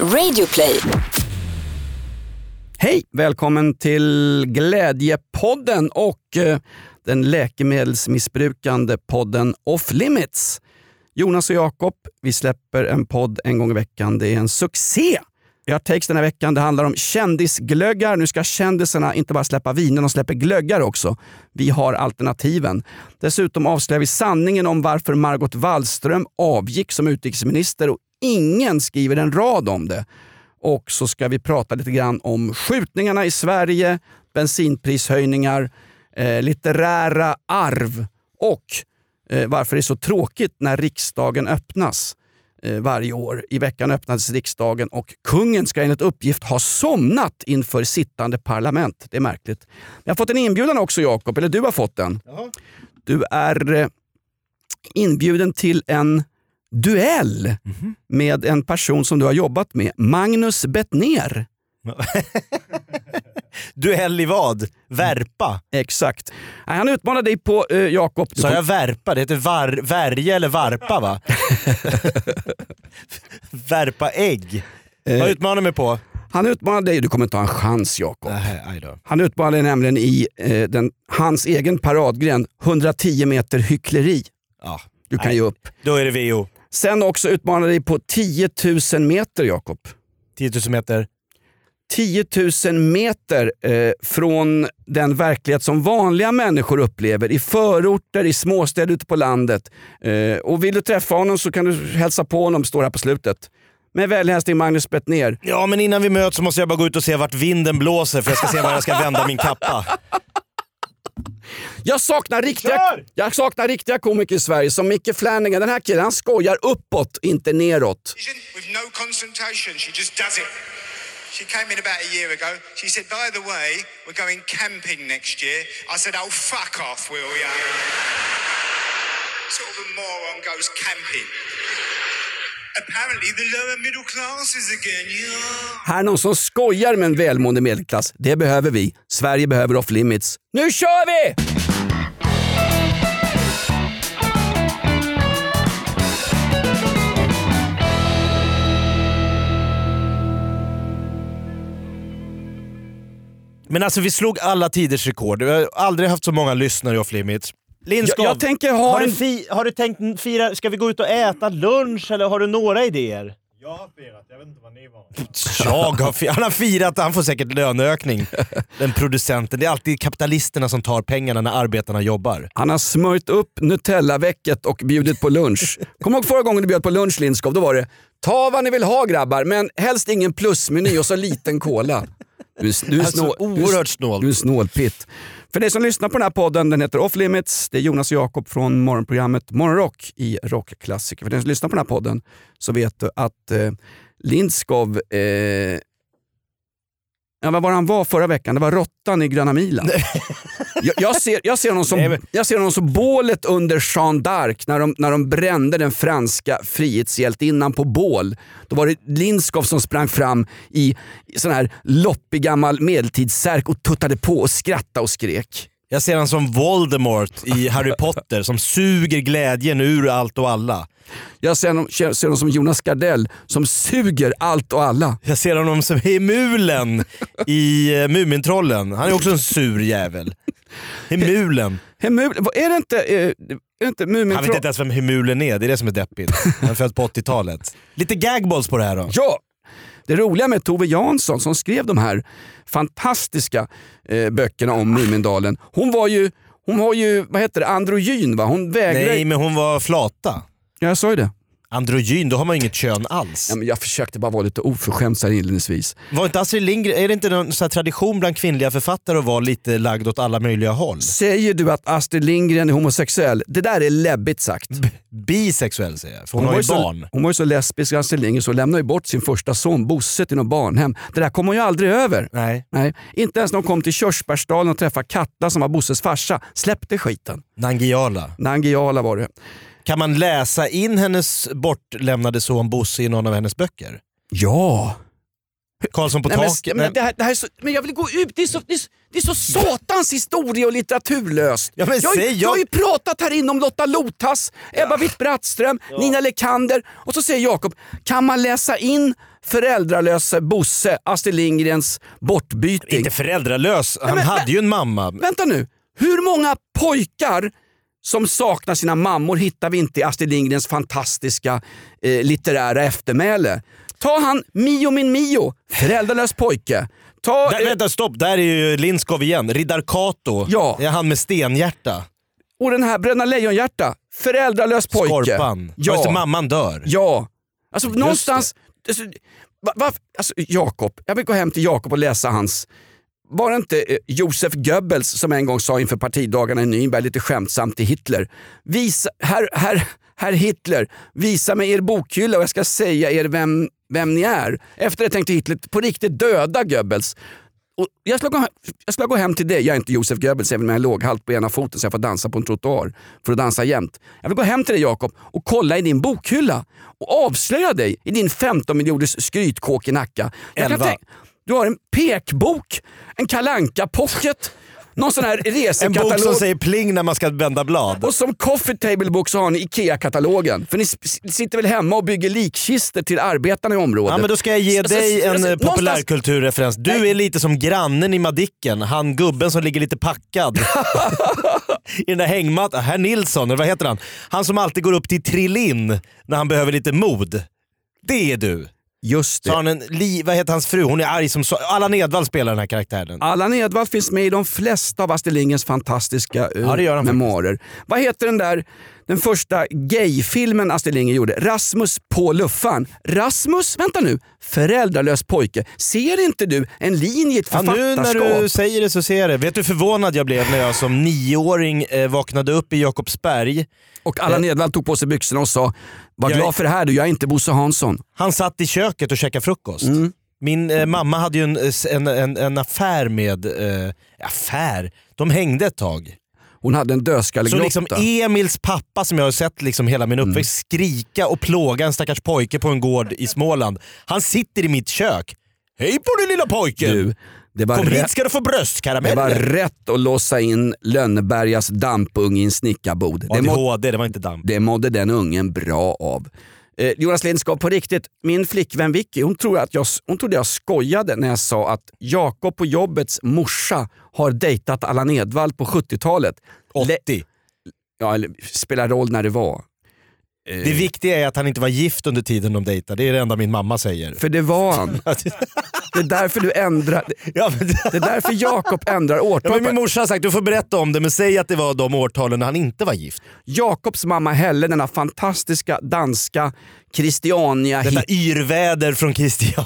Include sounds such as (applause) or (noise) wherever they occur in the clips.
Radioplay. Hej! Välkommen till Glädjepodden och eh, den läkemedelsmissbrukande podden Off Limits. Jonas och Jakob, vi släpper en podd en gång i veckan. Det är en succé! Vi har takes den här veckan. Det handlar om kändisglöggar. Nu ska kändisarna inte bara släppa viner, de släpper glöggar också. Vi har alternativen. Dessutom avslöjar vi sanningen om varför Margot Wallström avgick som utrikesminister och ingen skriver en rad om det. Och så ska vi prata lite grann om skjutningarna i Sverige, bensinprishöjningar, eh, litterära arv och eh, varför det är så tråkigt när riksdagen öppnas eh, varje år. I veckan öppnades riksdagen och kungen ska enligt uppgift ha somnat inför sittande parlament. Det är märkligt. Jag har fått en inbjudan också Jakob, eller du har fått den. Du är eh, inbjuden till en duell med en person som du har jobbat med, Magnus Bettner. (laughs) Duell i vad? Värpa? Exakt. Han utmanar dig på uh, Jakob. Sa kom- jag värpa? Det heter var, värja eller varpa va? (laughs) värpa ägg. Vad utmanar mig på? Han utmanar dig, du kommer inte ha en chans Jakob. Han utmanar dig nämligen i eh, den, hans egen paradgren, 110 meter hyckleri. Ja, Du kan Nej. ge upp. då är det VO. Sen också utmanar dig på 10 000 meter Jakob. 10 000 meter. 10 000 meter eh, från den verklighet som vanliga människor upplever i förorter, i småstäder ute på landet. Eh, och vill du träffa honom så kan du hälsa på honom, står här på slutet. Med vänlig hälsning Magnus Bettner. Ja men innan vi möts så måste jag bara gå ut och se vart vinden blåser för jag ska se var jag ska vända min kappa. Jag saknar, riktiga, Kör! jag saknar riktiga komiker i Sverige som Micke Flanagan. Den här killen han skojar uppåt, inte neråt. With no concentration. She just does it. She came in about a year ago. She said, by the way, we're going camping next year. I said, oh, fuck off, will ya? sort of a moron goes camping. Här är någon som skojar med en välmående medelklass. Det behöver vi. Sverige behöver off limits. Nu kör vi! Men alltså vi slog alla tiders rekord. Vi har aldrig haft så många lyssnare i Off Limits. Lindskov, Jag- jag tänker ha har, en- du fi- har du tänkt fira, ska vi gå ut och äta lunch eller har du några idéer? Jag har firat, jag vet inte vad ni var. Jag har fi- han har firat, han får säkert löneökning. Den producenten. Det är alltid kapitalisterna som tar pengarna när arbetarna jobbar. Han har smörjt upp Nutella-väcket och bjudit på lunch. Kommer ihåg förra gången du bjöd på lunch Lindskov? Då var det ta vad ni vill ha grabbar, men helst ingen plusmeny och så liten cola. Du är, du är, Alltså, snål, oerhört snålt. Du är snålpitt. För dig som lyssnar på den här podden, den heter Off Limits. Det är Jonas och Jakob från morgonprogrammet Morgonrock i Rockklassiker. För den som lyssnar på den här podden så vet du att eh, Lindskov eh, Ja, vad var han var förra veckan? Det var råttan i Gröna milen. jag, jag, ser, jag, ser honom som, Nej, men- jag ser honom som bålet under Jeanne d'Arc när de, när de brände den franska frihetshjältinnan på bål. Då var det Lindskov som sprang fram i, sån här loppig gammal medeltidssärk och tuttade på och skrattade och skrek. Jag ser honom som Voldemort i Harry Potter som suger glädjen ur allt och alla. Jag ser honom, ser honom som Jonas Gardell som suger allt och alla. Jag ser honom som Hemulen i uh, Mumintrollen. Han är också en sur jävel. Hemulen. Hemul, vad- är det inte, eh, är det inte Han vet inte ens vem Hemulen är, det är det som är deppigt. Han är född på 80-talet. Lite gagballs på det här då. Ja! Det roliga med Tove Jansson som skrev de här fantastiska eh, böckerna om Mumindalen. Hon var ju, hon var ju vad heter det, androgyn va? Hon vägrade... Nej men hon var flata. Ja, jag sa ju det. Androgyn, då har man inget kön alls. Ja, men jag försökte bara vara lite oförskämd så här inledningsvis. Var inte Astrid Lindgren, är det inte någon här tradition bland kvinnliga författare att vara lite lagd åt alla möjliga håll? Säger du att Astrid Lindgren är homosexuell? Det där är läbbigt sagt. Bisexuell säger jag, för hon, var har ju ju så, barn. hon var ju så lesbisk Astrid Lindgren så hon lämnade ju bort sin första son Bosse till något barnhem. Det där kom hon ju aldrig över. Nej, Nej, inte ens när hon kom till Körsbärsdalen och träffade Katta som var Bosses farsa. Släppte skiten. Nangiala. Nangiala var det. Kan man läsa in hennes bortlämnade son Bosse i någon av hennes böcker? Ja! Karlsson på men, taket? men, det här, det här är så, men jag vill gå ut, det är så, det är, så- det är så satans historie och litteraturlöst. Ja, men jag, säg, jag har ju jag- pratat här inne om Lotta Lotas, Ebba Witt-Brattström, Nina Lekander och så säger Jakob, kan man läsa in föräldralöse Bosse, Astrid Lindgrens bortbyting. Inte föräldralös, han men- hade ju en mamma. Vänta nu, hur många pojkar som saknar sina mammor hittar vi inte i Astrid Lindgrens fantastiska eh, litterära eftermäle. Ta han Mio min Mio, föräldralös pojke. Ta, Där, eh, vänta stopp, där är ju Lindskov igen. Riddar Kato. Ja. Det är han med stenhjärta. och den här Bröderna Lejonhjärta, föräldralös pojke. Skorpan. Ja. Just mamman dör. Ja. Alltså någonstans... Alltså, va, va, alltså, Jakob, jag vill gå hem till Jakob och läsa hans... Var det inte eh, Josef Goebbels som en gång sa inför partidagarna i Nürnberg lite skämtsamt till Hitler. Visa, herr, herr, herr Hitler, visa mig er bokhylla och jag ska säga er vem, vem ni är. Efter det tänkte Hitler på riktigt döda Goebbels. Och jag, ska gå, jag ska gå hem till dig, jag är inte Josef Goebbels även om jag är låghalt på ena foten så jag får dansa på en trottoar för att dansa jämt. Jag vill gå hem till dig Jakob och kolla i din bokhylla och avslöja dig i din 15 miljoners skrytkåk i Nacka. Jag kan Elva. tänk- du har en pekbok, en kalanka pocket någon sån här En resekatalog. bok som säger pling när man ska vända blad. Och som coffee table book så har ni IKEA-katalogen. För ni sitter väl hemma och bygger likkister till arbetarna i området. Ja, men då ska jag ge Alltså, dig en alltså, eh, någonstans- populärkulturreferens. Du Nej. är lite som grannen i Madicken, han gubben som ligger lite packad. (laughs) I den där hängmattan. Herr Nilsson, eller vad heter han? Han som alltid går upp till Trillin när han behöver lite mod. Det är du. Just Så det. han en, li, vad heter hans fru? Hon är arg som så. Allan Edwall spelar den här karaktären. Allan Edwall finns med i de flesta av Astrid Lindgrens fantastiska eh, Ja, han memoarer. Vad heter den där den första gayfilmen Astrid Lindgren gjorde? Rasmus på luffaren. Rasmus, vänta nu, föräldralös pojke. Ser inte du en linje i ett Ja, nu författarskap? när du säger det så ser jag det. Vet du hur förvånad jag blev när jag som nioåring eh, vaknade upp i Jakobsberg. Och Allan Edwall tog på sig byxorna och sa, var är- glad för det här du, jag är inte Bosse Hansson. Han satt i köket och käkade frukost. Mm. Min eh, mamma hade ju en, en, en, en affär med... Eh, affär? De hängde ett tag. Hon hade en Så dödskallegrotta. liksom Emils pappa som jag har sett liksom hela min uppväxt Mm. skrika och plåga en stackars pojke på en gård i Småland. Han sitter i mitt kök. Hej på dig lilla pojken! du, det var, Kom hit rätt, ska du få det var bröstkarameller. rätt att låsa in Lönnebergas dampung i en snickarbod. Det, må, ADHD, det var inte damp. det mådde den ungen bra av. Eh, Jonas Lindskog, på riktigt, min flickvän Vicky hon, tror att jag, hon trodde jag skojade när jag sa att Jakob på jobbets morsa har dejtat Allan Edwall på 70-talet. Le- 80. ja, eller, spelar roll när det var. Eh, Det viktiga är att han inte var gift under tiden de dejtade. Det är det enda min mamma säger. För det var han. (laughs) Det är därför du ändrar, ja, men, det är därför Jakob ändrar ja, årtal. men min morsa har sagt du får berätta om det men säg att det var de årtalen när han inte var gift. Jakobs mamma Helle, denna fantastiska danska Christiania Detta yrväder från Christian.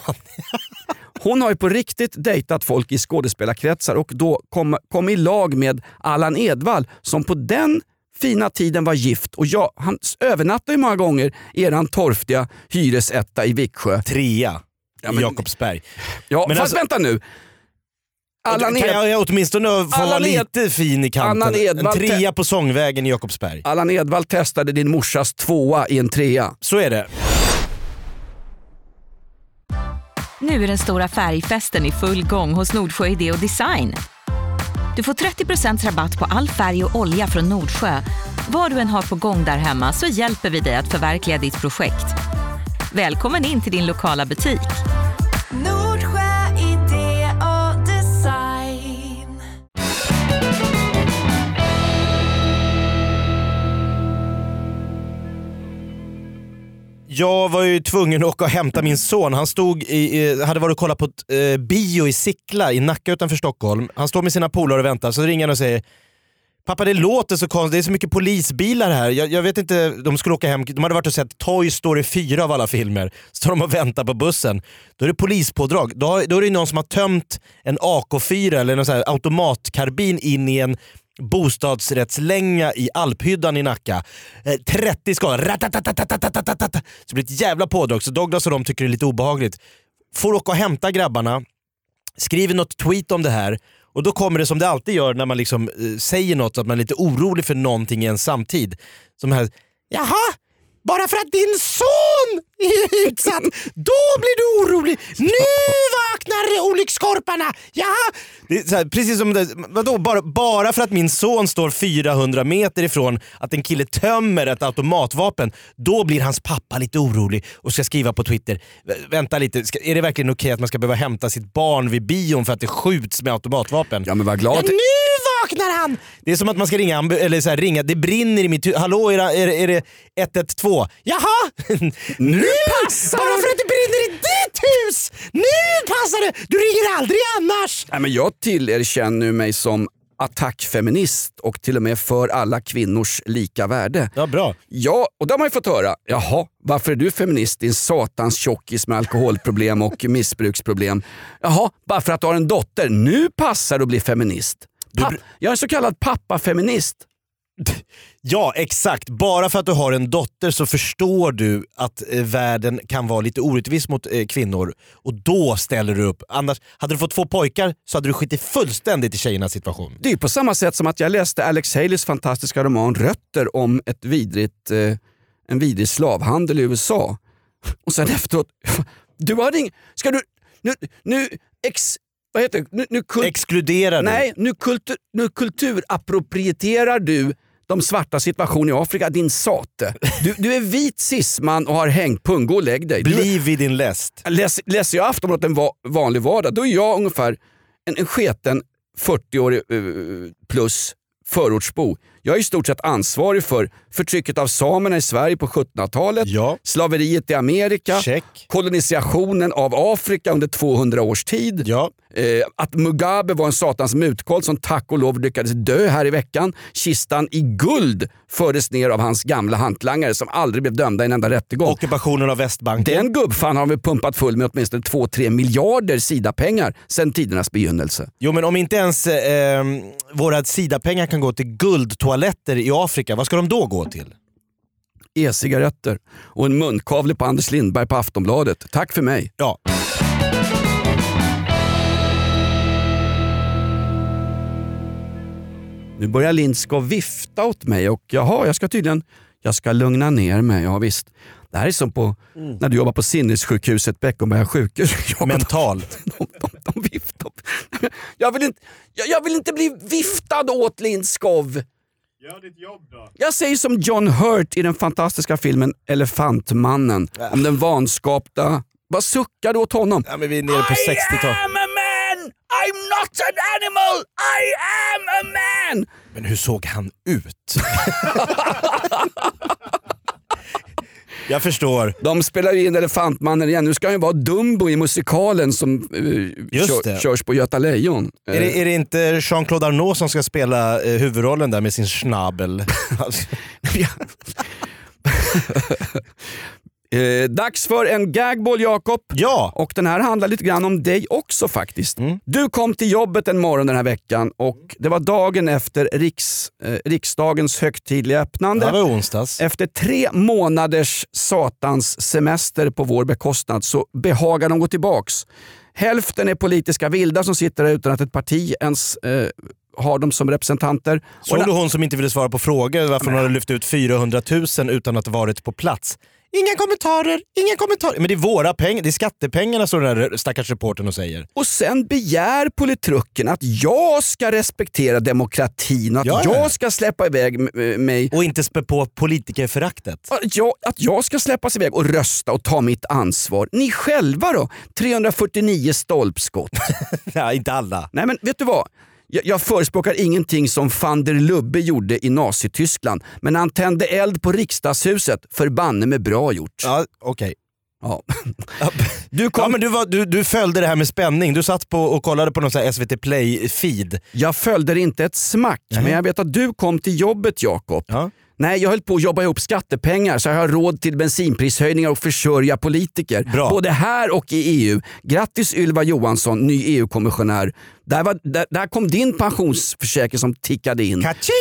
Hon har ju på riktigt dejtat folk i skådespelarkretsar och då kom, kom i lag med Allan Edwall som på den fina tiden var gift och jag, han övernattade ju många gånger i eran torftiga hyresetta i Viksjö. Trea Ja, men- Jakobsberg. Ja, Men fast alltså- vänta nu. Allan, kan Ed, jag åtminstone få vara lite fin i kanten? En trea på Sångvägen i Jakobsberg. Allan Edwall testade din morsas tvåa i en trea. Så är det. Nu är den stora färgfesten i full gång hos Nordsjö Idé och Design. Du får 30% rabatt på all färg och olja från Nordsjö. Vad du än har på gång där hemma så hjälper vi dig att förverkliga ditt projekt. Välkommen in till din lokala butik. Nordsjö idé och design. Jag var ju tvungen att åka och hämta min son. Han stod i, hade varit och kollat på ett eh, bio i Sickla i Nacka utanför Stockholm. Han står med sina polare och väntar, så ringer han och säger Pappa det låter så konstigt, det är så mycket polisbilar här. Jag, jag, vet inte, de skulle åka hem, de hade varit och sett Toy Story 4 av alla filmer. Står de och väntar på bussen. Då är det polispådrag. Då, har, då är det någon som har tömt en AK4 eller en automatkarbin in i en bostadsrättslänga i Alphyddan i Nacka. Eh, 30 skador. Så det blir ett jävla pådrag. Så Douglas och de tycker det är lite obehagligt. Får åka och hämta grabbarna, skriver något tweet om det här och då kommer det som det alltid gör när man liksom, eh, säger något, att man är lite orolig för någonting i en samtid. Som här, jaha, bara för att din son är (laughs) utsatt, då blir du orolig. Nu vaknar olyckskorparna! Jaha! Här, precis som det, vadå, bara, bara för att min son står 400 meter ifrån att en kille tömmer ett automatvapen, då blir hans pappa lite orolig och ska skriva på Twitter. "Vä- Vänta lite, ska, är det verkligen okej att man ska behöva hämta sitt barn vid bion för att det skjuts med automatvapen? Ja men var glad. Ja, nu vaknar han! Det är som att man ska ringa, eller så här, ringa det brinner i mitt hus. Hallå, är det, är, det- är det 112? Jaha! nu passar Bara för att det brinner i ditt hus! Nu passar det! Du ringer aldrig annars! Nej, men jag tillerkänner mig som attackfeminist och till och med för alla kvinnors lika värde. Ja, bra. Ja, och det har man ju fått höra. Jaha, varför är du feminist din satans tjockis med alkoholproblem och missbruksproblem? Jaha, bara för att du har en dotter. Nu passar det att bli feminist. Pa- jag är så kallad pappafeminist. (laughs) Ja, exakt. Bara för att du har en dotter så förstår du att eh, världen kan vara lite orättvis mot eh, kvinnor och då ställer du upp. Annars, hade du fått två pojkar så hade du skitit fullständigt i tjejernas situation. Det är på samma sätt som att jag läste Alex Haleys fantastiska roman Rötter om ett vidrigt, eh, en vidrig slavhandel i USA. Och sen efteråt, (laughs) du har ing... Ska du... Nu, nu, ex, vad heter det? Nu, nu kult, Exkluderar du? nej, nu, kultur, nu kulturapproprieterar du de svarta situation i Afrika, din sate. Du, du är vit cisman och har hängpung, gå och lägg dig. Du, Bli vid din läst. läs, läser jag Aftonbladet en va, vanlig vardag, då är jag ungefär en, en sketen 40-årig eh, plus förortsbo. Jag är i stort sett ansvarig för förtrycket av samerna i Sverige på 1700-talet, Ja. slaveriet i Amerika, Check. kolonisationen av Afrika under 200 års tid. Ja. Eh, att Mugabe var en satans mutkoll som tack och lov lyckades dö här i veckan. Kistan i guld fördes ner av hans gamla hantlangare som aldrig blev dömda i en enda rättegång. Ockupationen av Västbanken. Den gubbfan har vi pumpat full med åtminstone 2-3 miljarder Sida-pengar sedan tidernas begynnelse. Jo men om inte ens eh, våra Sida-pengar kan gå till guldtoaletter i Afrika, vad ska de då gå till? E-cigaretter och en munkavle på Anders Lindberg på Aftonbladet. Tack för mig. Ja. Nu börjar Lindskov vifta åt mig och jaha, jag ska tydligen jag ska lugna ner mig. Ja, visst. Det här är som på, när du jobbar på sinnessjukhuset Beckomberga sjukhus. (laughs) Mental. De, de, de viftar. (laughs) Jag vill, inte, jag, jag vill inte bli viftad åt Lindskov. Gör ditt jobb då. Jag säger som John Hurt i den fantastiska filmen Elefantmannen. Om den vanskapta... Vad suckar du åt honom? Ja, men vi är nere på 60-tal. I am a man! I'm not an animal! I am a man! Men hur såg han ut? (laughs) Jag förstår. De spelar ju in Elefantmannen igen. Nu ska han ju vara Dumbo i musikalen som uh, Just kör, det. körs på Göta Lejon. Är det, är det inte Jean-Claude Arnault som ska spela eh, huvudrollen där med sin schnabel? (laughs) Alltså, (laughs) (laughs) Eh, dags för en gagball Jakob. ja! Och den här handlar lite grann om dig också faktiskt. Mm. Du kom till jobbet en morgon den här veckan och det var dagen efter riks, eh, riksdagens högtidliga öppnande. Det var onsdags. Efter tre månaders satans semester på vår bekostnad så behagar de gå tillbaks. Hälften är politiska vilda som sitter där utan att ett parti ens eh, har dem som representanter. Såg du hon som inte ville svara på frågor varför hon hade lyft ut 400 000 utan att varit på plats? Inga kommentarer, inga kommentarer. Men det är våra pengar, det är skattepengarna står den där stackars reportern och säger. Och sen begär politrucken att jag ska respektera demokratin och att Ja, ja. jag ska släppa iväg mig Och inte spä på politikerföraktet. Att jag, att jag ska släppas iväg och rösta och ta mitt ansvar. Ni själva då? 349 stolpskott. (laughs) Nej, inte alla. Nej men vet du vad? Jag, jag förespråkar ingenting som van der Lubbe gjorde i Nazityskland. Men han tände eld på riksdagshuset. Förbanne med bra gjort. Ja, okej. Ja. Du kom, Ja, men du, var, du, du följde det här med spänning. Du satt på och kollade på någon SVT Play-feed. Jag följde det inte ett smack, Nej. men jag vet att du kom till jobbet Jakob. Ja. Nej, jag höll på att jobba ihop skattepengar så jag har råd till bensinprishöjningar och försörja politiker. Bra. Både här och i EU. Grattis Ylva Johansson, ny EU-kommissionär. Där, var, där, där kom din pensionsförsäkring som tickade in. Kaching!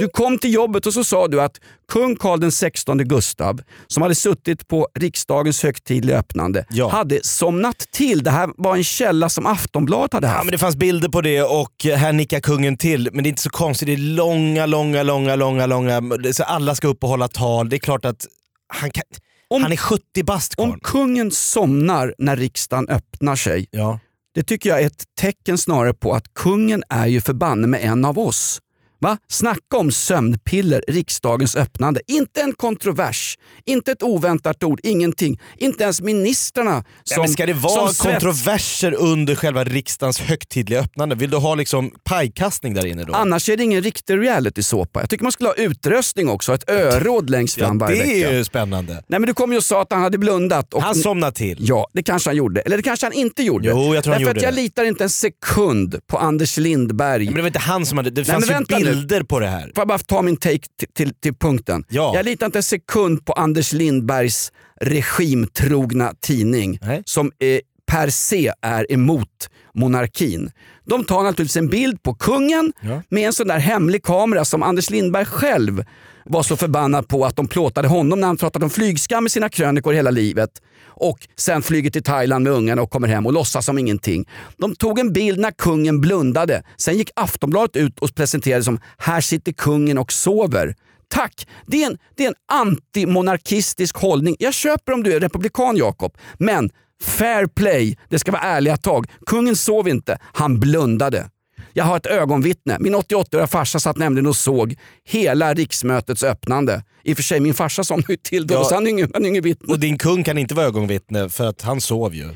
Du kom till jobbet och så sa du att kung Carl den 16 Gustav, som hade suttit på riksdagens högtidliga öppnande, Ja. hade somnat till. Det här var en källa som Aftonbladet hade haft. Ja, men det fanns bilder på det och här nickar kungen till. Men det är inte så konstigt. Det är långa, långa, långa, långa, långa. Så alla ska upp och hålla tal. Det är klart att han, kan, Om- han är 70 bast Om kungen somnar när riksdagen öppnar sig, Ja. Det tycker jag är ett tecken snarare på att kungen är ju förbanne med en av oss. Va? Snacka om sömnpiller, riksdagens öppnande. Inte en kontrovers, inte ett oväntat ord, ingenting. Inte ens ministrarna Nej, som, men ska det vara som svets- kontroverser under själva riksdagens högtidliga öppnande? Vill du ha liksom pajkastning där inne då? Annars är det ingen riktig reality-såpa. Jag tycker man skulle ha utröstning också, ett öråd längst ja, fram varje det vecka. är ju spännande. Nej men du kom ju och sa att han hade blundat. Och Han somnar till. Ja, det kanske han gjorde. Eller det kanske han inte gjorde. Jo, jag tror han Därför gjorde att jag det. litar inte en sekund på Anders Lindberg. Men det var inte han som hade... Det Nej, fanns men ju nu. Bilder på det här. Får jag bara ta min take till, till, till punkten? Ja. Jag litar inte en sekund på Anders Lindbergs regimtrogna tidning Nej. som eh, per se är emot monarkin. De tar naturligtvis en bild på kungen Ja. med en sån där hemlig kamera som Anders Lindberg själv var så förbannad på att de plåtade honom när han pratat om flygskam i sina krönikor hela livet. Och sen flyger till Thailand med ungarna och kommer hem och låtsas som ingenting. De tog en bild när kungen blundade. Sen gick Aftonbladet ut och presenterade som “Här sitter kungen och sover”. Tack! Det är en, det är en antimonarkistisk hållning. Jag köper om du är republikan Jakob, men fair play. Det ska vara ärliga tag. Kungen sov inte, han blundade. Jag har ett ögonvittne. Min 88-åriga farsa satt nämligen och såg hela riksmötets öppnande. I och för sig, min farsa somnade ju till då, Ja. så han är ingen, han är ingen vittne. Och din kung kan inte vara ögonvittne för att han sov ju.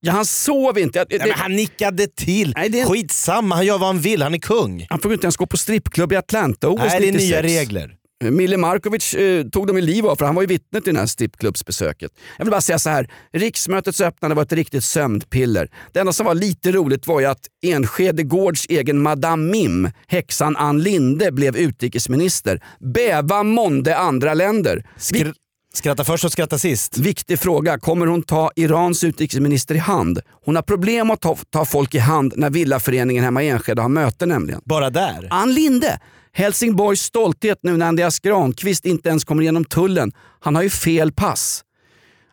Ja, han sov inte. Jag- Nej, det- men han nickade till. Nej, det är- Skitsamma, han gör vad han vill. Han är kung. Han får inte ens gå på strippklubb i Atlanta OS Nej, det är 96. nya regler. Mille Markovic eh, tog dem i liv av för han var ju vittne till det här strippklubbsbesöket. Jag vill bara säga så här, riksmötets öppnande var ett riktigt sömnpiller. Det enda som var lite roligt var ju att Enskede Gårds egen Madame Mim, häxan Ann Linde, blev utrikesminister. Bäva månde andra länder. Skr skratta först och skratta sist. Viktig fråga, kommer hon ta Irans utrikesminister i hand? Hon har problem att ta, ta folk i hand när villaföreningen hemma i Enskede har möte nämligen. Bara där. Ann Linde, Helsingborgs stolthet nu när Andreas Granqvist inte ens kommer igenom tullen. Han har ju fel pass.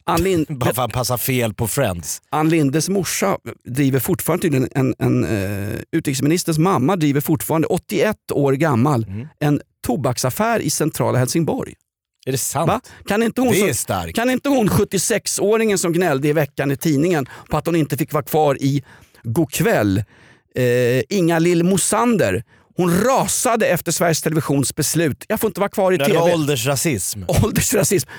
Ann, Lin- (laughs) Bara för han passar fel på Friends. Ann Lindes morsa driver fortfarande tydligen en, en uh, utrikesministers mamma driver fortfarande 81 år gammal Mm. en tobaksaffär i centrala Helsingborg. Är det sant? Va? Kan inte hon, Det är som, starkt. kan inte hon 76-åringen som gnällde i veckan i tidningen på att hon inte fick vara kvar i Go'kväll, eh, Inga-Lill Mosander, hon rasade efter Sveriges Televisions beslut. Jag får inte vara kvar i Det TV. var åldersrasism. Åldersrasism.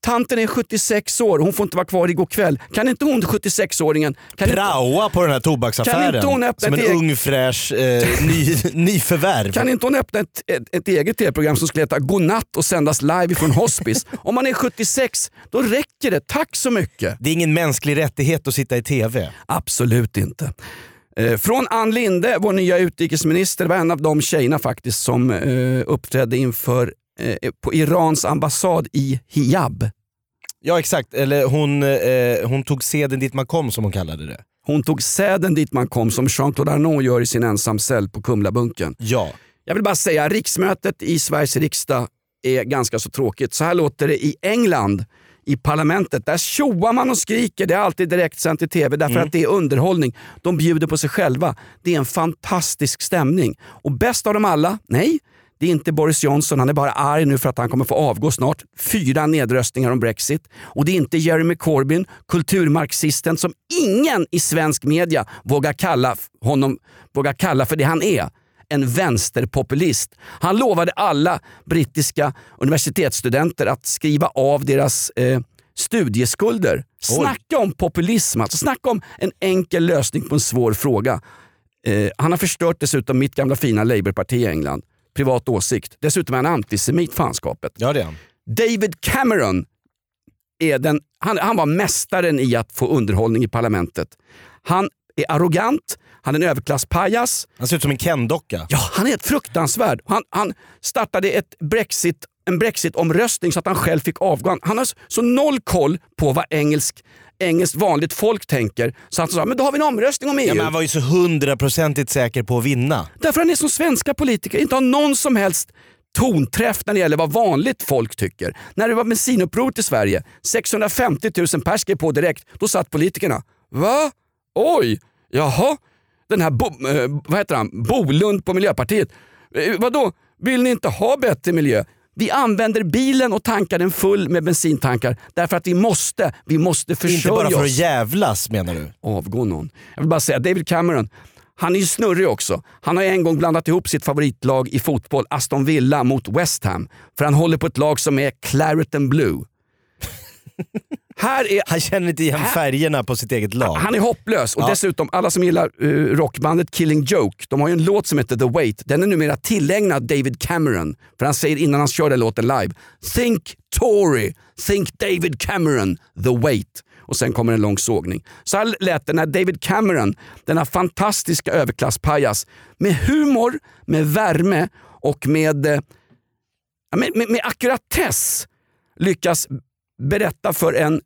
Tanten är 76 år, hon får inte vara kvar i Go'kväll. Kan inte hon 76-åringen... Kan inte, Praoa på den här Kan tobaksaffären. inte hon öppna Som en eget- ung fräsch eh, ny, (laughs) nyförvärv. kan inte hon öppna ett, ett, ett eget tv-program som skulle heta Godnatt och sändas live från hospice? (laughs) Om man är 76, då räcker det. Tack så mycket. Det är ingen mänsklig rättighet att sitta i TV. Absolut inte. Eh, Från Ann Linde, vår nya utrikesminister, var en av de tjejerna faktiskt som eh, uppträdde inför eh, på Irans ambassad i hijab. Ja exakt, eller hon, eh, hon tog seden dit man kom som hon kallade det. Hon tog säden dit man kom som Jean-Claude Arnault gör i sin ensamcell på Kumlabunken. Ja. Jag vill bara säga, riksmötet i Sveriges riksdag är ganska så tråkigt. Så här låter det i England, i parlamentet. Där tjoar man och skriker. Det är alltid direktsänt i tv därför att det är underhållning. De bjuder på sig själva. Det är en fantastisk stämning. Och bäst av dem alla, nej, det är inte Boris Johnson. Han är bara arg nu för att han kommer få avgå snart. Fyra nedröstningar om Brexit. Och det är inte Jeremy Corbyn, kulturmarxisten som ingen i svensk media vågar kalla honom vågar kalla för det han är en vänsterpopulist. Han lovade alla brittiska universitetsstudenter att skriva av deras eh, studieskulder. Snacka om populism, alltså. snacka om en enkel lösning på en svår fråga. Eh, han har förstört dessutom mitt gamla fina Labourparti i England. Privat åsikt. Dessutom är han antisemit, fanskapet. Ja det är han. David Cameron är den, han, han var mästaren i att få underhållning i parlamentet. Han är arrogant, han är en överklasspajas, Han ser ut som en Ken-docka. Ja, han är ett fruktansvärd. Han, han startade ett Brexit, en Brexit-omröstning så att han själv fick avgå. Han har så- noll koll på vad engelsk, engelskt vanligt folk tänker. Så han sa, men då har vi en omröstning om EU. Ja, men han var ju så hundraprocentigt säker på att vinna. Därför han är som svenska politiker, inte har någon som helst tonträff när det gäller vad vanligt folk tycker. När det var bensinupproret i Sverige, 650 000 pers på direkt, då satt politikerna. Va? Oj, jaha. Den här Bo, eh, vad heter han? Bolund på Miljöpartiet. Eh, vadå, vill ni inte ha bättre miljö? Vi använder bilen och tankar den full med bensintankar därför att vi måste. Vi måste Inte försörja bara för oss. att jävlas menar du? Avgå någon. Jag vill bara säga, David Cameron, han är ju snurrig också. Han har en gång blandat ihop sitt favoritlag i fotboll, Aston Villa, mot West Ham. För han håller på ett lag som är Claret and Blue. (laughs) Här är Han känner inte igen färgerna på sitt eget lag. han är hopplös och Ja. dessutom alla som gillar eh, rockbandet Killing Joke, de har ju en låt som heter The Wait. Den är numera tillägnad David Cameron. För han säger innan han kör den låten live, Think Tory, think David Cameron, The Wait. Och sen kommer en lång sågning. Så här lät det när David Cameron, denna fantastiska överklasspajas, med humor, med värme och med, eh, med, med, med ackuratess lyckas berätta för en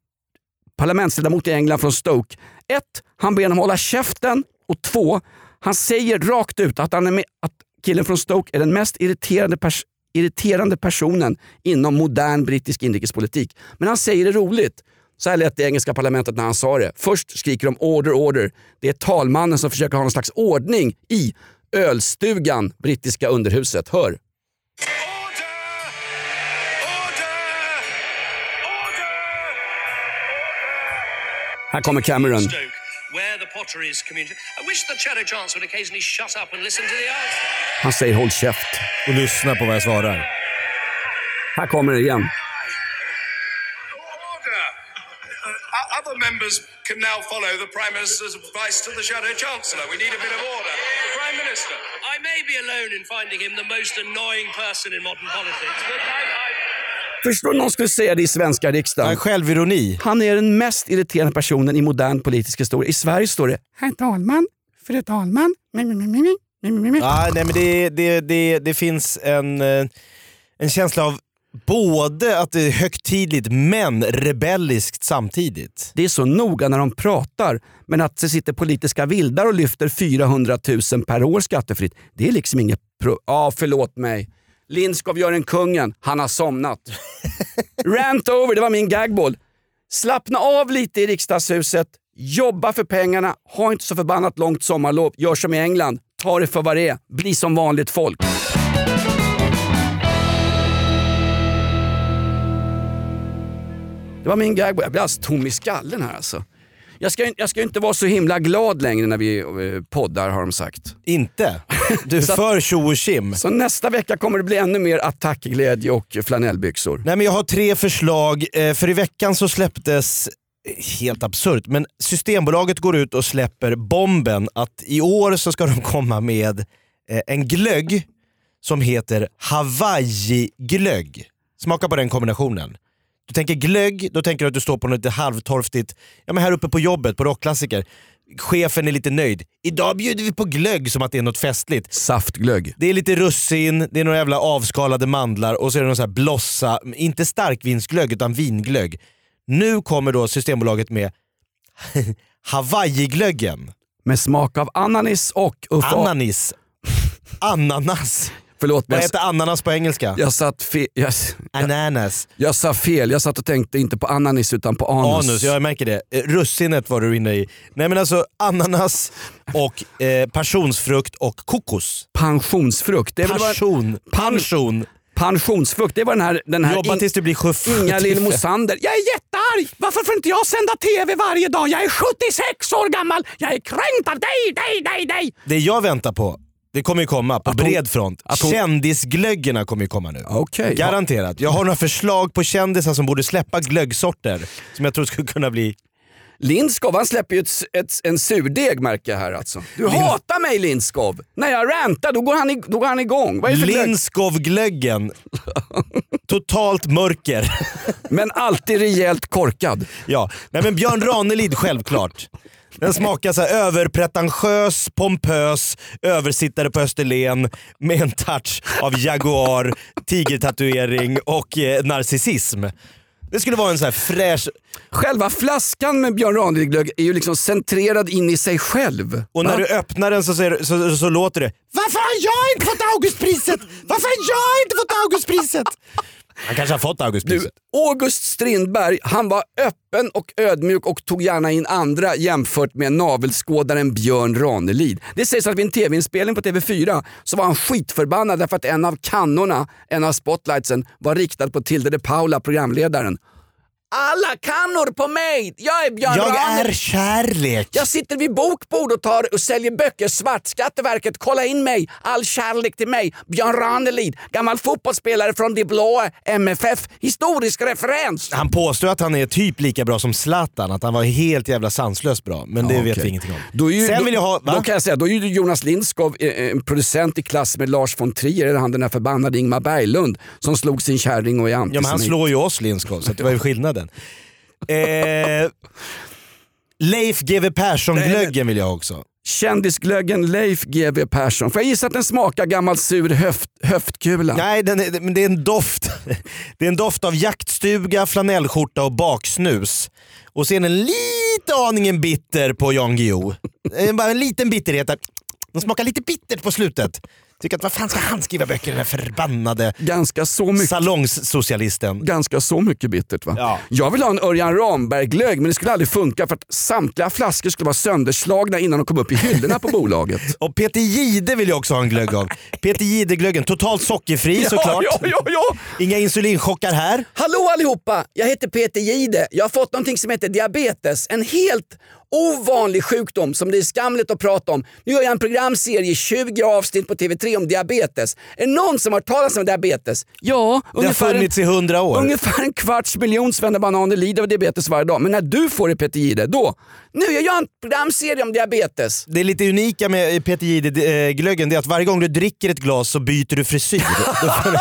parlamentsledamot i England från Stoke. Ett, han ber honom hålla käften och två, han säger rakt ut att, han är med, att killen från Stoke är den mest irriterande, pers irriterande personen inom modern brittisk inrikespolitik. Men han säger det roligt. Så här lät det i engelska parlamentet när han sa det. Först skriker de order, order. Det är talmannen som försöker ha någon slags ordning i ölstugan, brittiska underhuset. Hör! To the others. Han säger håll käft. Och lyssna på vad jag svarar. Här kommer det igen. Order! Uh, other members can now follow the Prime Minister's advice to the Shadow Chancellor. We need a bit of order. The Prime Minister. I may be alone in finding him the most annoying person in modern politics, but I, I, Förstår någon skulle säga det i svenska riksdagen. självironi. Han är den mest irriterande personen i modern politisk historia. I Sverige står det Herr talman, fru talman. mi, mi, mi, mi, mi, mi, mi, mi." Ja, nej, men det, det, det, det finns en, eh, en känsla av både att det är högtidligt men rebelliskt samtidigt. Det är så noga när de pratar, men att det sitter politiska vildar och lyfter 400 000 per år skattefritt, det är liksom inget... Ja, förlåt mig. Lindskov gör en kungen, han har somnat. Rant over, det var min gagball. Slappna av lite i riksdagshuset, jobba för pengarna, ha inte så förbannat långt sommarlov, gör som i England, ta det för vad det är, bli som vanligt folk. Det var min gagball. Jag blir alldeles tom i skallen här alltså. Jag ska, jag ska inte vara så himla glad längre när vi eh, poddar har de sagt. Inte? Du (laughs) är för tjo och tjim. Så nästa vecka kommer det bli ännu mer attackglädje och flanellbyxor. Nej, men jag har tre förslag. Eh, För i veckan så släpptes, eh, helt absurt, men Systembolaget går ut och släpper bomben att i år så ska de komma med en glögg som heter Hawaii-glögg. Smaka på den kombinationen. Du tänker glögg, då tänker du att du står på något lite halvtorftigt, ja men här uppe på jobbet, på rockklassiker. Chefen är lite nöjd. Idag bjuder vi på glögg som att det är något festligt. Saftglögg. Det är lite russin, det är några jävla avskalade mandlar och så är det någon sån här blossa, inte starkvinsglögg utan vinglögg. Nu kommer då Systembolaget med (laughs) Hawaii-glöggen. Med smak av ananis och Uffe Ananis. Ananas. Förlåt Vad heter ananas på engelska? jag, satt fe- jag, Ananas. jag sa fel. Jag satt och tänkte inte på ananis utan på anus. Anus, jag märker det. Eh, Russinet var du inne i. Nej men alltså ananas och eh, passionsfrukt och kokos. Pensionsfrukt. Det är väl vad, Passion. Pension. pensionsfrukt, det var den här, den här Jobba tills du blir 70. Inga Lill (laughs) Mosander. Jag är jättearg! Varför får inte jag sända TV varje dag? Jag är 76 år gammal! Jag är kränkt av dig, dig, dig, dig! Det jag väntar på, det kommer ju komma på Att hon- bred front. att hon- Kändisglöggerna kommer ju komma nu. Okej. Garanterat. Jag har några förslag på kändisar som borde släppa glöggsorter som jag tror skulle kunna bli... Lindskov han släpper ju ett, ett, en surdeg märker jag här alltså. Du hatar mig Lindskov! När jag rantar då går han, i, då går han igång. Vad är det för glögg? Linskov-glöggen. Totalt mörker. Men alltid rejält korkad. ja. Nej men Björn Ranelid självklart. Den smakar så här överpretentiös, pompös, översittare på Österlen med en touch av jaguar, tigertatuering och eh, narcissism. Det skulle vara en så här fräsch... Själva flaskan med Björn Ranelid-glögg är ju liksom centrerad in i sig själv. Och när Va? du öppnar den så, ser, så, så, så låter det Varför har jag inte fått Augustpriset? Varför har jag inte fått Augustpriset? Han kanske har fått Du, Augustpriset. August Strindberg, han var öppen och ödmjuk och tog gärna in andra jämfört med navelskådaren Björn Ranelid. Det sägs att vid en tv-inspelning på TV4 så var han skitförbannad därför att en av kannorna, en av spotlightsen, var riktad på Tilde de Paula, programledaren. Alla kannor på mig! Jag är Björn Jag Ranelid! är kärlek. Jag sitter vid bokbord och tar och säljer böcker svart. Skatteverket, kolla in mig. All kärlek till mig. Björn Ranelid, gammal fotbollsspelare från det blåa MFF. Historisk referens. Han påstår att han är typ lika bra som Zlatan, att han var helt jävla sanslöst bra. Men det Ja, vet vi ingenting om. Då ju, Sen då, vill jag ha... Va? Då kan jag säga, då är ju Jonas Lindskov eh, eh, en producent i klass med Lars von Trier, eller han den där förbannade Ingmar Berglund som slog sin kärring och är Ja, men han antisemit. slår ju oss Lindskov, så det var ju skillnaden. Eh, Leif GW Persson-glöggen vill jag också. Kändisglöggen Leif GW Persson. Får jag gissa att den smakar gammal sur höft, höftkula? Nej, den är, men det är en doft. Det är en doft av jaktstuga, flanellskjorta och baksnus. Och sen en lite aningen bitter på Jan Guillou. Eh, Bara en liten bitterhet. Den smakar lite bittert på slutet. Tycker att vad fan ska han skriva böcker den här förbannade Ganska så mycket. salongssocialisten. ganska så mycket bittert va? Ja. Jag vill ha en Örjan Ramberg-glögg men det skulle aldrig funka för att samtliga flaskor skulle vara sönderslagna innan de kom upp i hyllorna på bolaget. (laughs) Och Peter Gide vill jag också ha en glögg av. Peter Gide-glöggen, totalt sockerfri såklart. Ja, ja, ja. Inga insulinchockar här. Hallå allihopa! Jag heter Peter Gide. Jag har fått någonting som heter diabetes. En helt ovanlig sjukdom som det är skamligt att prata om. Nu gör jag en programserie, 20 avsnitt på TV3 om diabetes. Är det någon som har hört talas om diabetes? Ja, Det har ungefär en, funnits i hundra år. ungefär en kvarts miljon svennebananer lider av diabetes varje dag. Men när du får det Peter Gide, då? Nu gör jag en programserie om diabetes. Det är lite unika med Peter Jihde-glöggen det är att varje gång du dricker ett glas så byter du frisyr. (laughs) Då får du,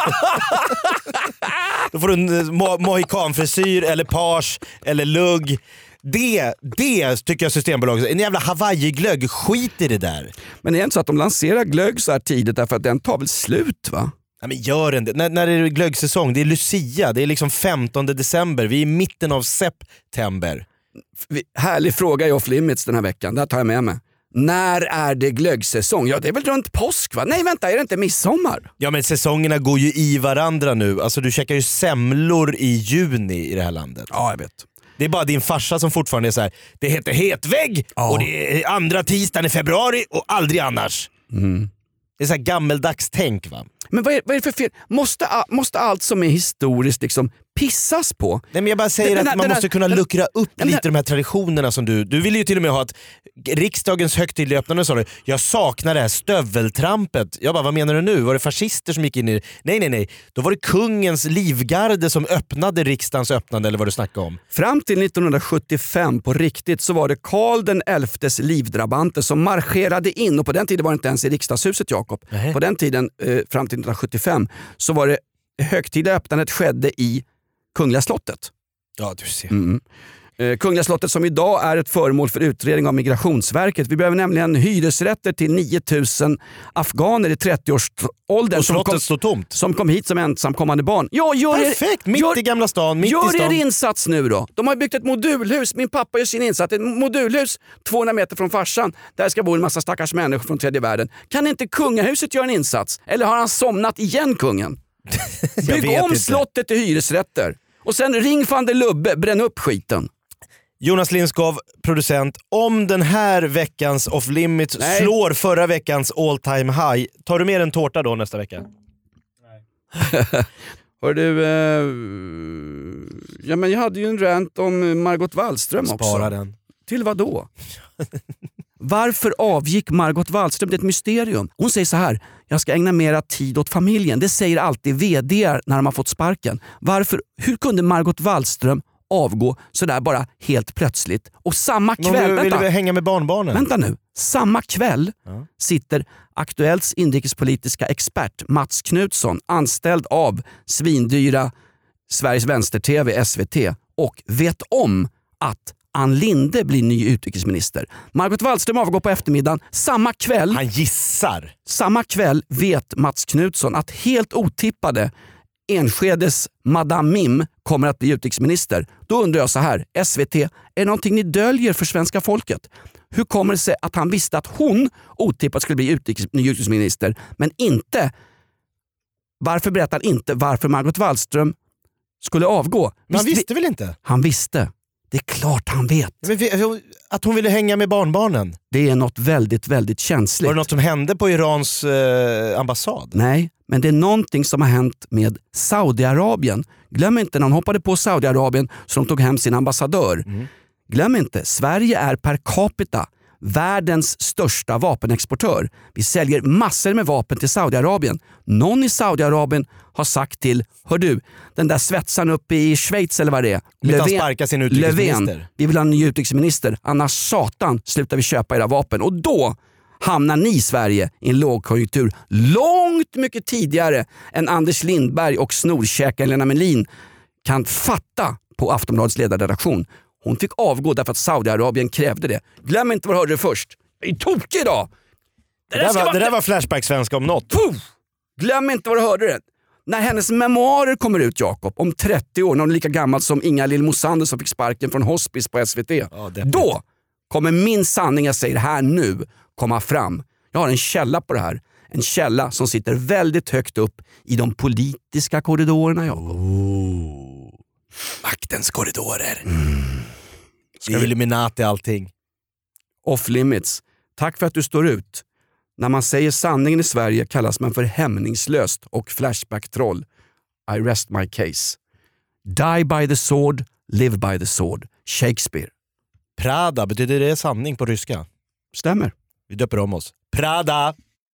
då får du en eh, mo- mohikanfrisyr eller page eller lugg. Det, det tycker jag Systembolaget, en jävla hawaii-glögg, skit i det där. Men det är inte så att de lanserar glögg så här tidigt därför att den tar väl slut va? Nej, men gör den det? När, när är det glöggsäsong? Det är Lucia, det är liksom 15 december, vi är i mitten av september. Härlig fråga i Off Limits den här veckan, det här tar jag med mig. När är det glöggsäsong? Ja det är väl runt påsk va? Nej vänta, är det inte midsommar? Ja men säsongerna går ju i varandra nu. Alltså du käkar ju semlor i juni i det här landet. Ja jag vet. Det är bara din farsa som fortfarande är så här. det heter hetvägg Ja. och det är andra tisdagen i februari och aldrig annars. Det är så här gammeldags tänk va? Men vad är, vad är det för fel? Måste, måste allt som är historiskt liksom pissas på? Nej, men jag bara säger Den- den att här- man den måste kunna den- luckra upp lite den- de här traditionerna som du... Du ville ju till och med ha att riksdagens högtidliga öppnande sa du, jag saknar det här stöveltrampet. Jag bara, vad menar du nu? Var det fascister som gick in i? Nej nej nej, då var det kungens livgarde som öppnade riksdagens öppnande eller vad du snackade om. Fram till 1975 på riktigt så var det Karl den elftes livdrabanter som marscherade in och på den tiden var det inte ens i riksdagshuset Jakob. På den tiden eh, fram till 1975 så var det högtidliga öppnandet skedde i Kungliga slottet. Ja du ser. Mm. Eh, Kungliga slottet som idag är ett föremål för utredning av Migrationsverket. Vi behöver nämligen hyresrätter till 9000 afghaner i 30-årsåldern Och kom, slottet står tomt. som kom hit som ensamkommande barn. Ja, gör er- Perfekt, mitt gör- i Gamla stan, mitt Gör i stan. er insats nu då. De har byggt ett modulhus. Min pappa gör sin insats. Ett modulhus 200 meter från farsan. Där ska bo en massa stackars människor från tredje världen. Kan inte kungahuset göra en insats? Eller har han somnat igen kungen? (laughs) Bygg om inte. slottet till hyresrätter. Och sen ring van der Lubbe, bränn upp skiten. Jonas Lindskov, producent. Om den här veckans off limits Nej. slår förra veckans all time high, tar du med en tårta då nästa vecka? (laughs) Hör du, eh, ja, men jag hade ju en rant om Margot Wallström också. Spara den. Till vad då? Varför avgick Margot Wallström? Det är ett mysterium. Hon säger så här, jag ska ägna mera tid åt familjen. Det säger alltid vd när de har fått sparken. Varför, hur kunde Margot Wallström avgå sådär bara helt plötsligt? Och samma Men kväll, du ville vänta, hänga med barnbarnen? vänta nu, samma kväll Ja. sitter Aktuellts inrikespolitiska expert Mats Knutsson anställd av svindyra Sveriges Vänster-TV, SVT och vet om att Ann Linde blir ny utrikesminister. Margot Wallström avgår på eftermiddagen. Samma kväll, Han gissar. samma kväll vet Mats Knutsson att helt otippade Enskedes Madame Mim kommer att bli utrikesminister. Då undrar jag så här, SVT, är det någonting ni döljer för svenska folket? Hur kommer det sig att han visste att hon otippat skulle bli utrikes, ny utrikesminister, men inte varför berättar han inte varför Margot Wallström skulle avgå. Men han Visst visste väl inte? Han visste. Det är klart han vet. Men att hon ville hänga med barnbarnen. Det är något väldigt, väldigt känsligt. Var det något som hände på Irans eh, ambassad? Nej, men det är någonting som har hänt med Saudiarabien. Glöm inte när hon hoppade på Saudiarabien så de tog hem sin ambassadör. Glöm inte, Sverige är per capita världens största vapenexportör. Vi säljer massor med vapen till Saudiarabien. Någon i Saudiarabien har sagt till, hör du, den där svetsaren uppe i Schweiz eller vad det är. Utrikesminister? Löfven, vi vill ha en ny utrikesminister. Annars satan slutar vi köpa era vapen. Och då hamnar ni i Sverige i en lågkonjunktur långt mycket tidigare än Anders Lindberg och snorkäkaren Lena Melin kan fatta på Aftonbladets ledarredaktion. Hon fick avgå därför att Saudiarabien krävde det. Glöm inte var du hörde det först. Jag är tokig idag! Det där, ska var, vara- det där var Flashback-svenska om något. Puh! Glöm inte var du hörde det. När hennes memoarer kommer ut Jakob, om 30 år, när hon är lika gammal som Inga Lill Mosander som fick sparken från hospice på SVT. deppigt. då kommer min sanning, jag säger här nu, komma fram. Jag har en källa på det här. En källa som sitter väldigt högt upp i de politiska korridorerna Jakob. Maktens korridorer. Det är Illuminati allting. Off limits. Tack för att du står ut. När man säger sanningen i Sverige kallas man för hämningslöst och flashback-troll. I rest my case. Die by the sword, live by the sword. Shakespeare. Prada, betyder det sanning på ryska? Stämmer. Vi döper om oss. Prada!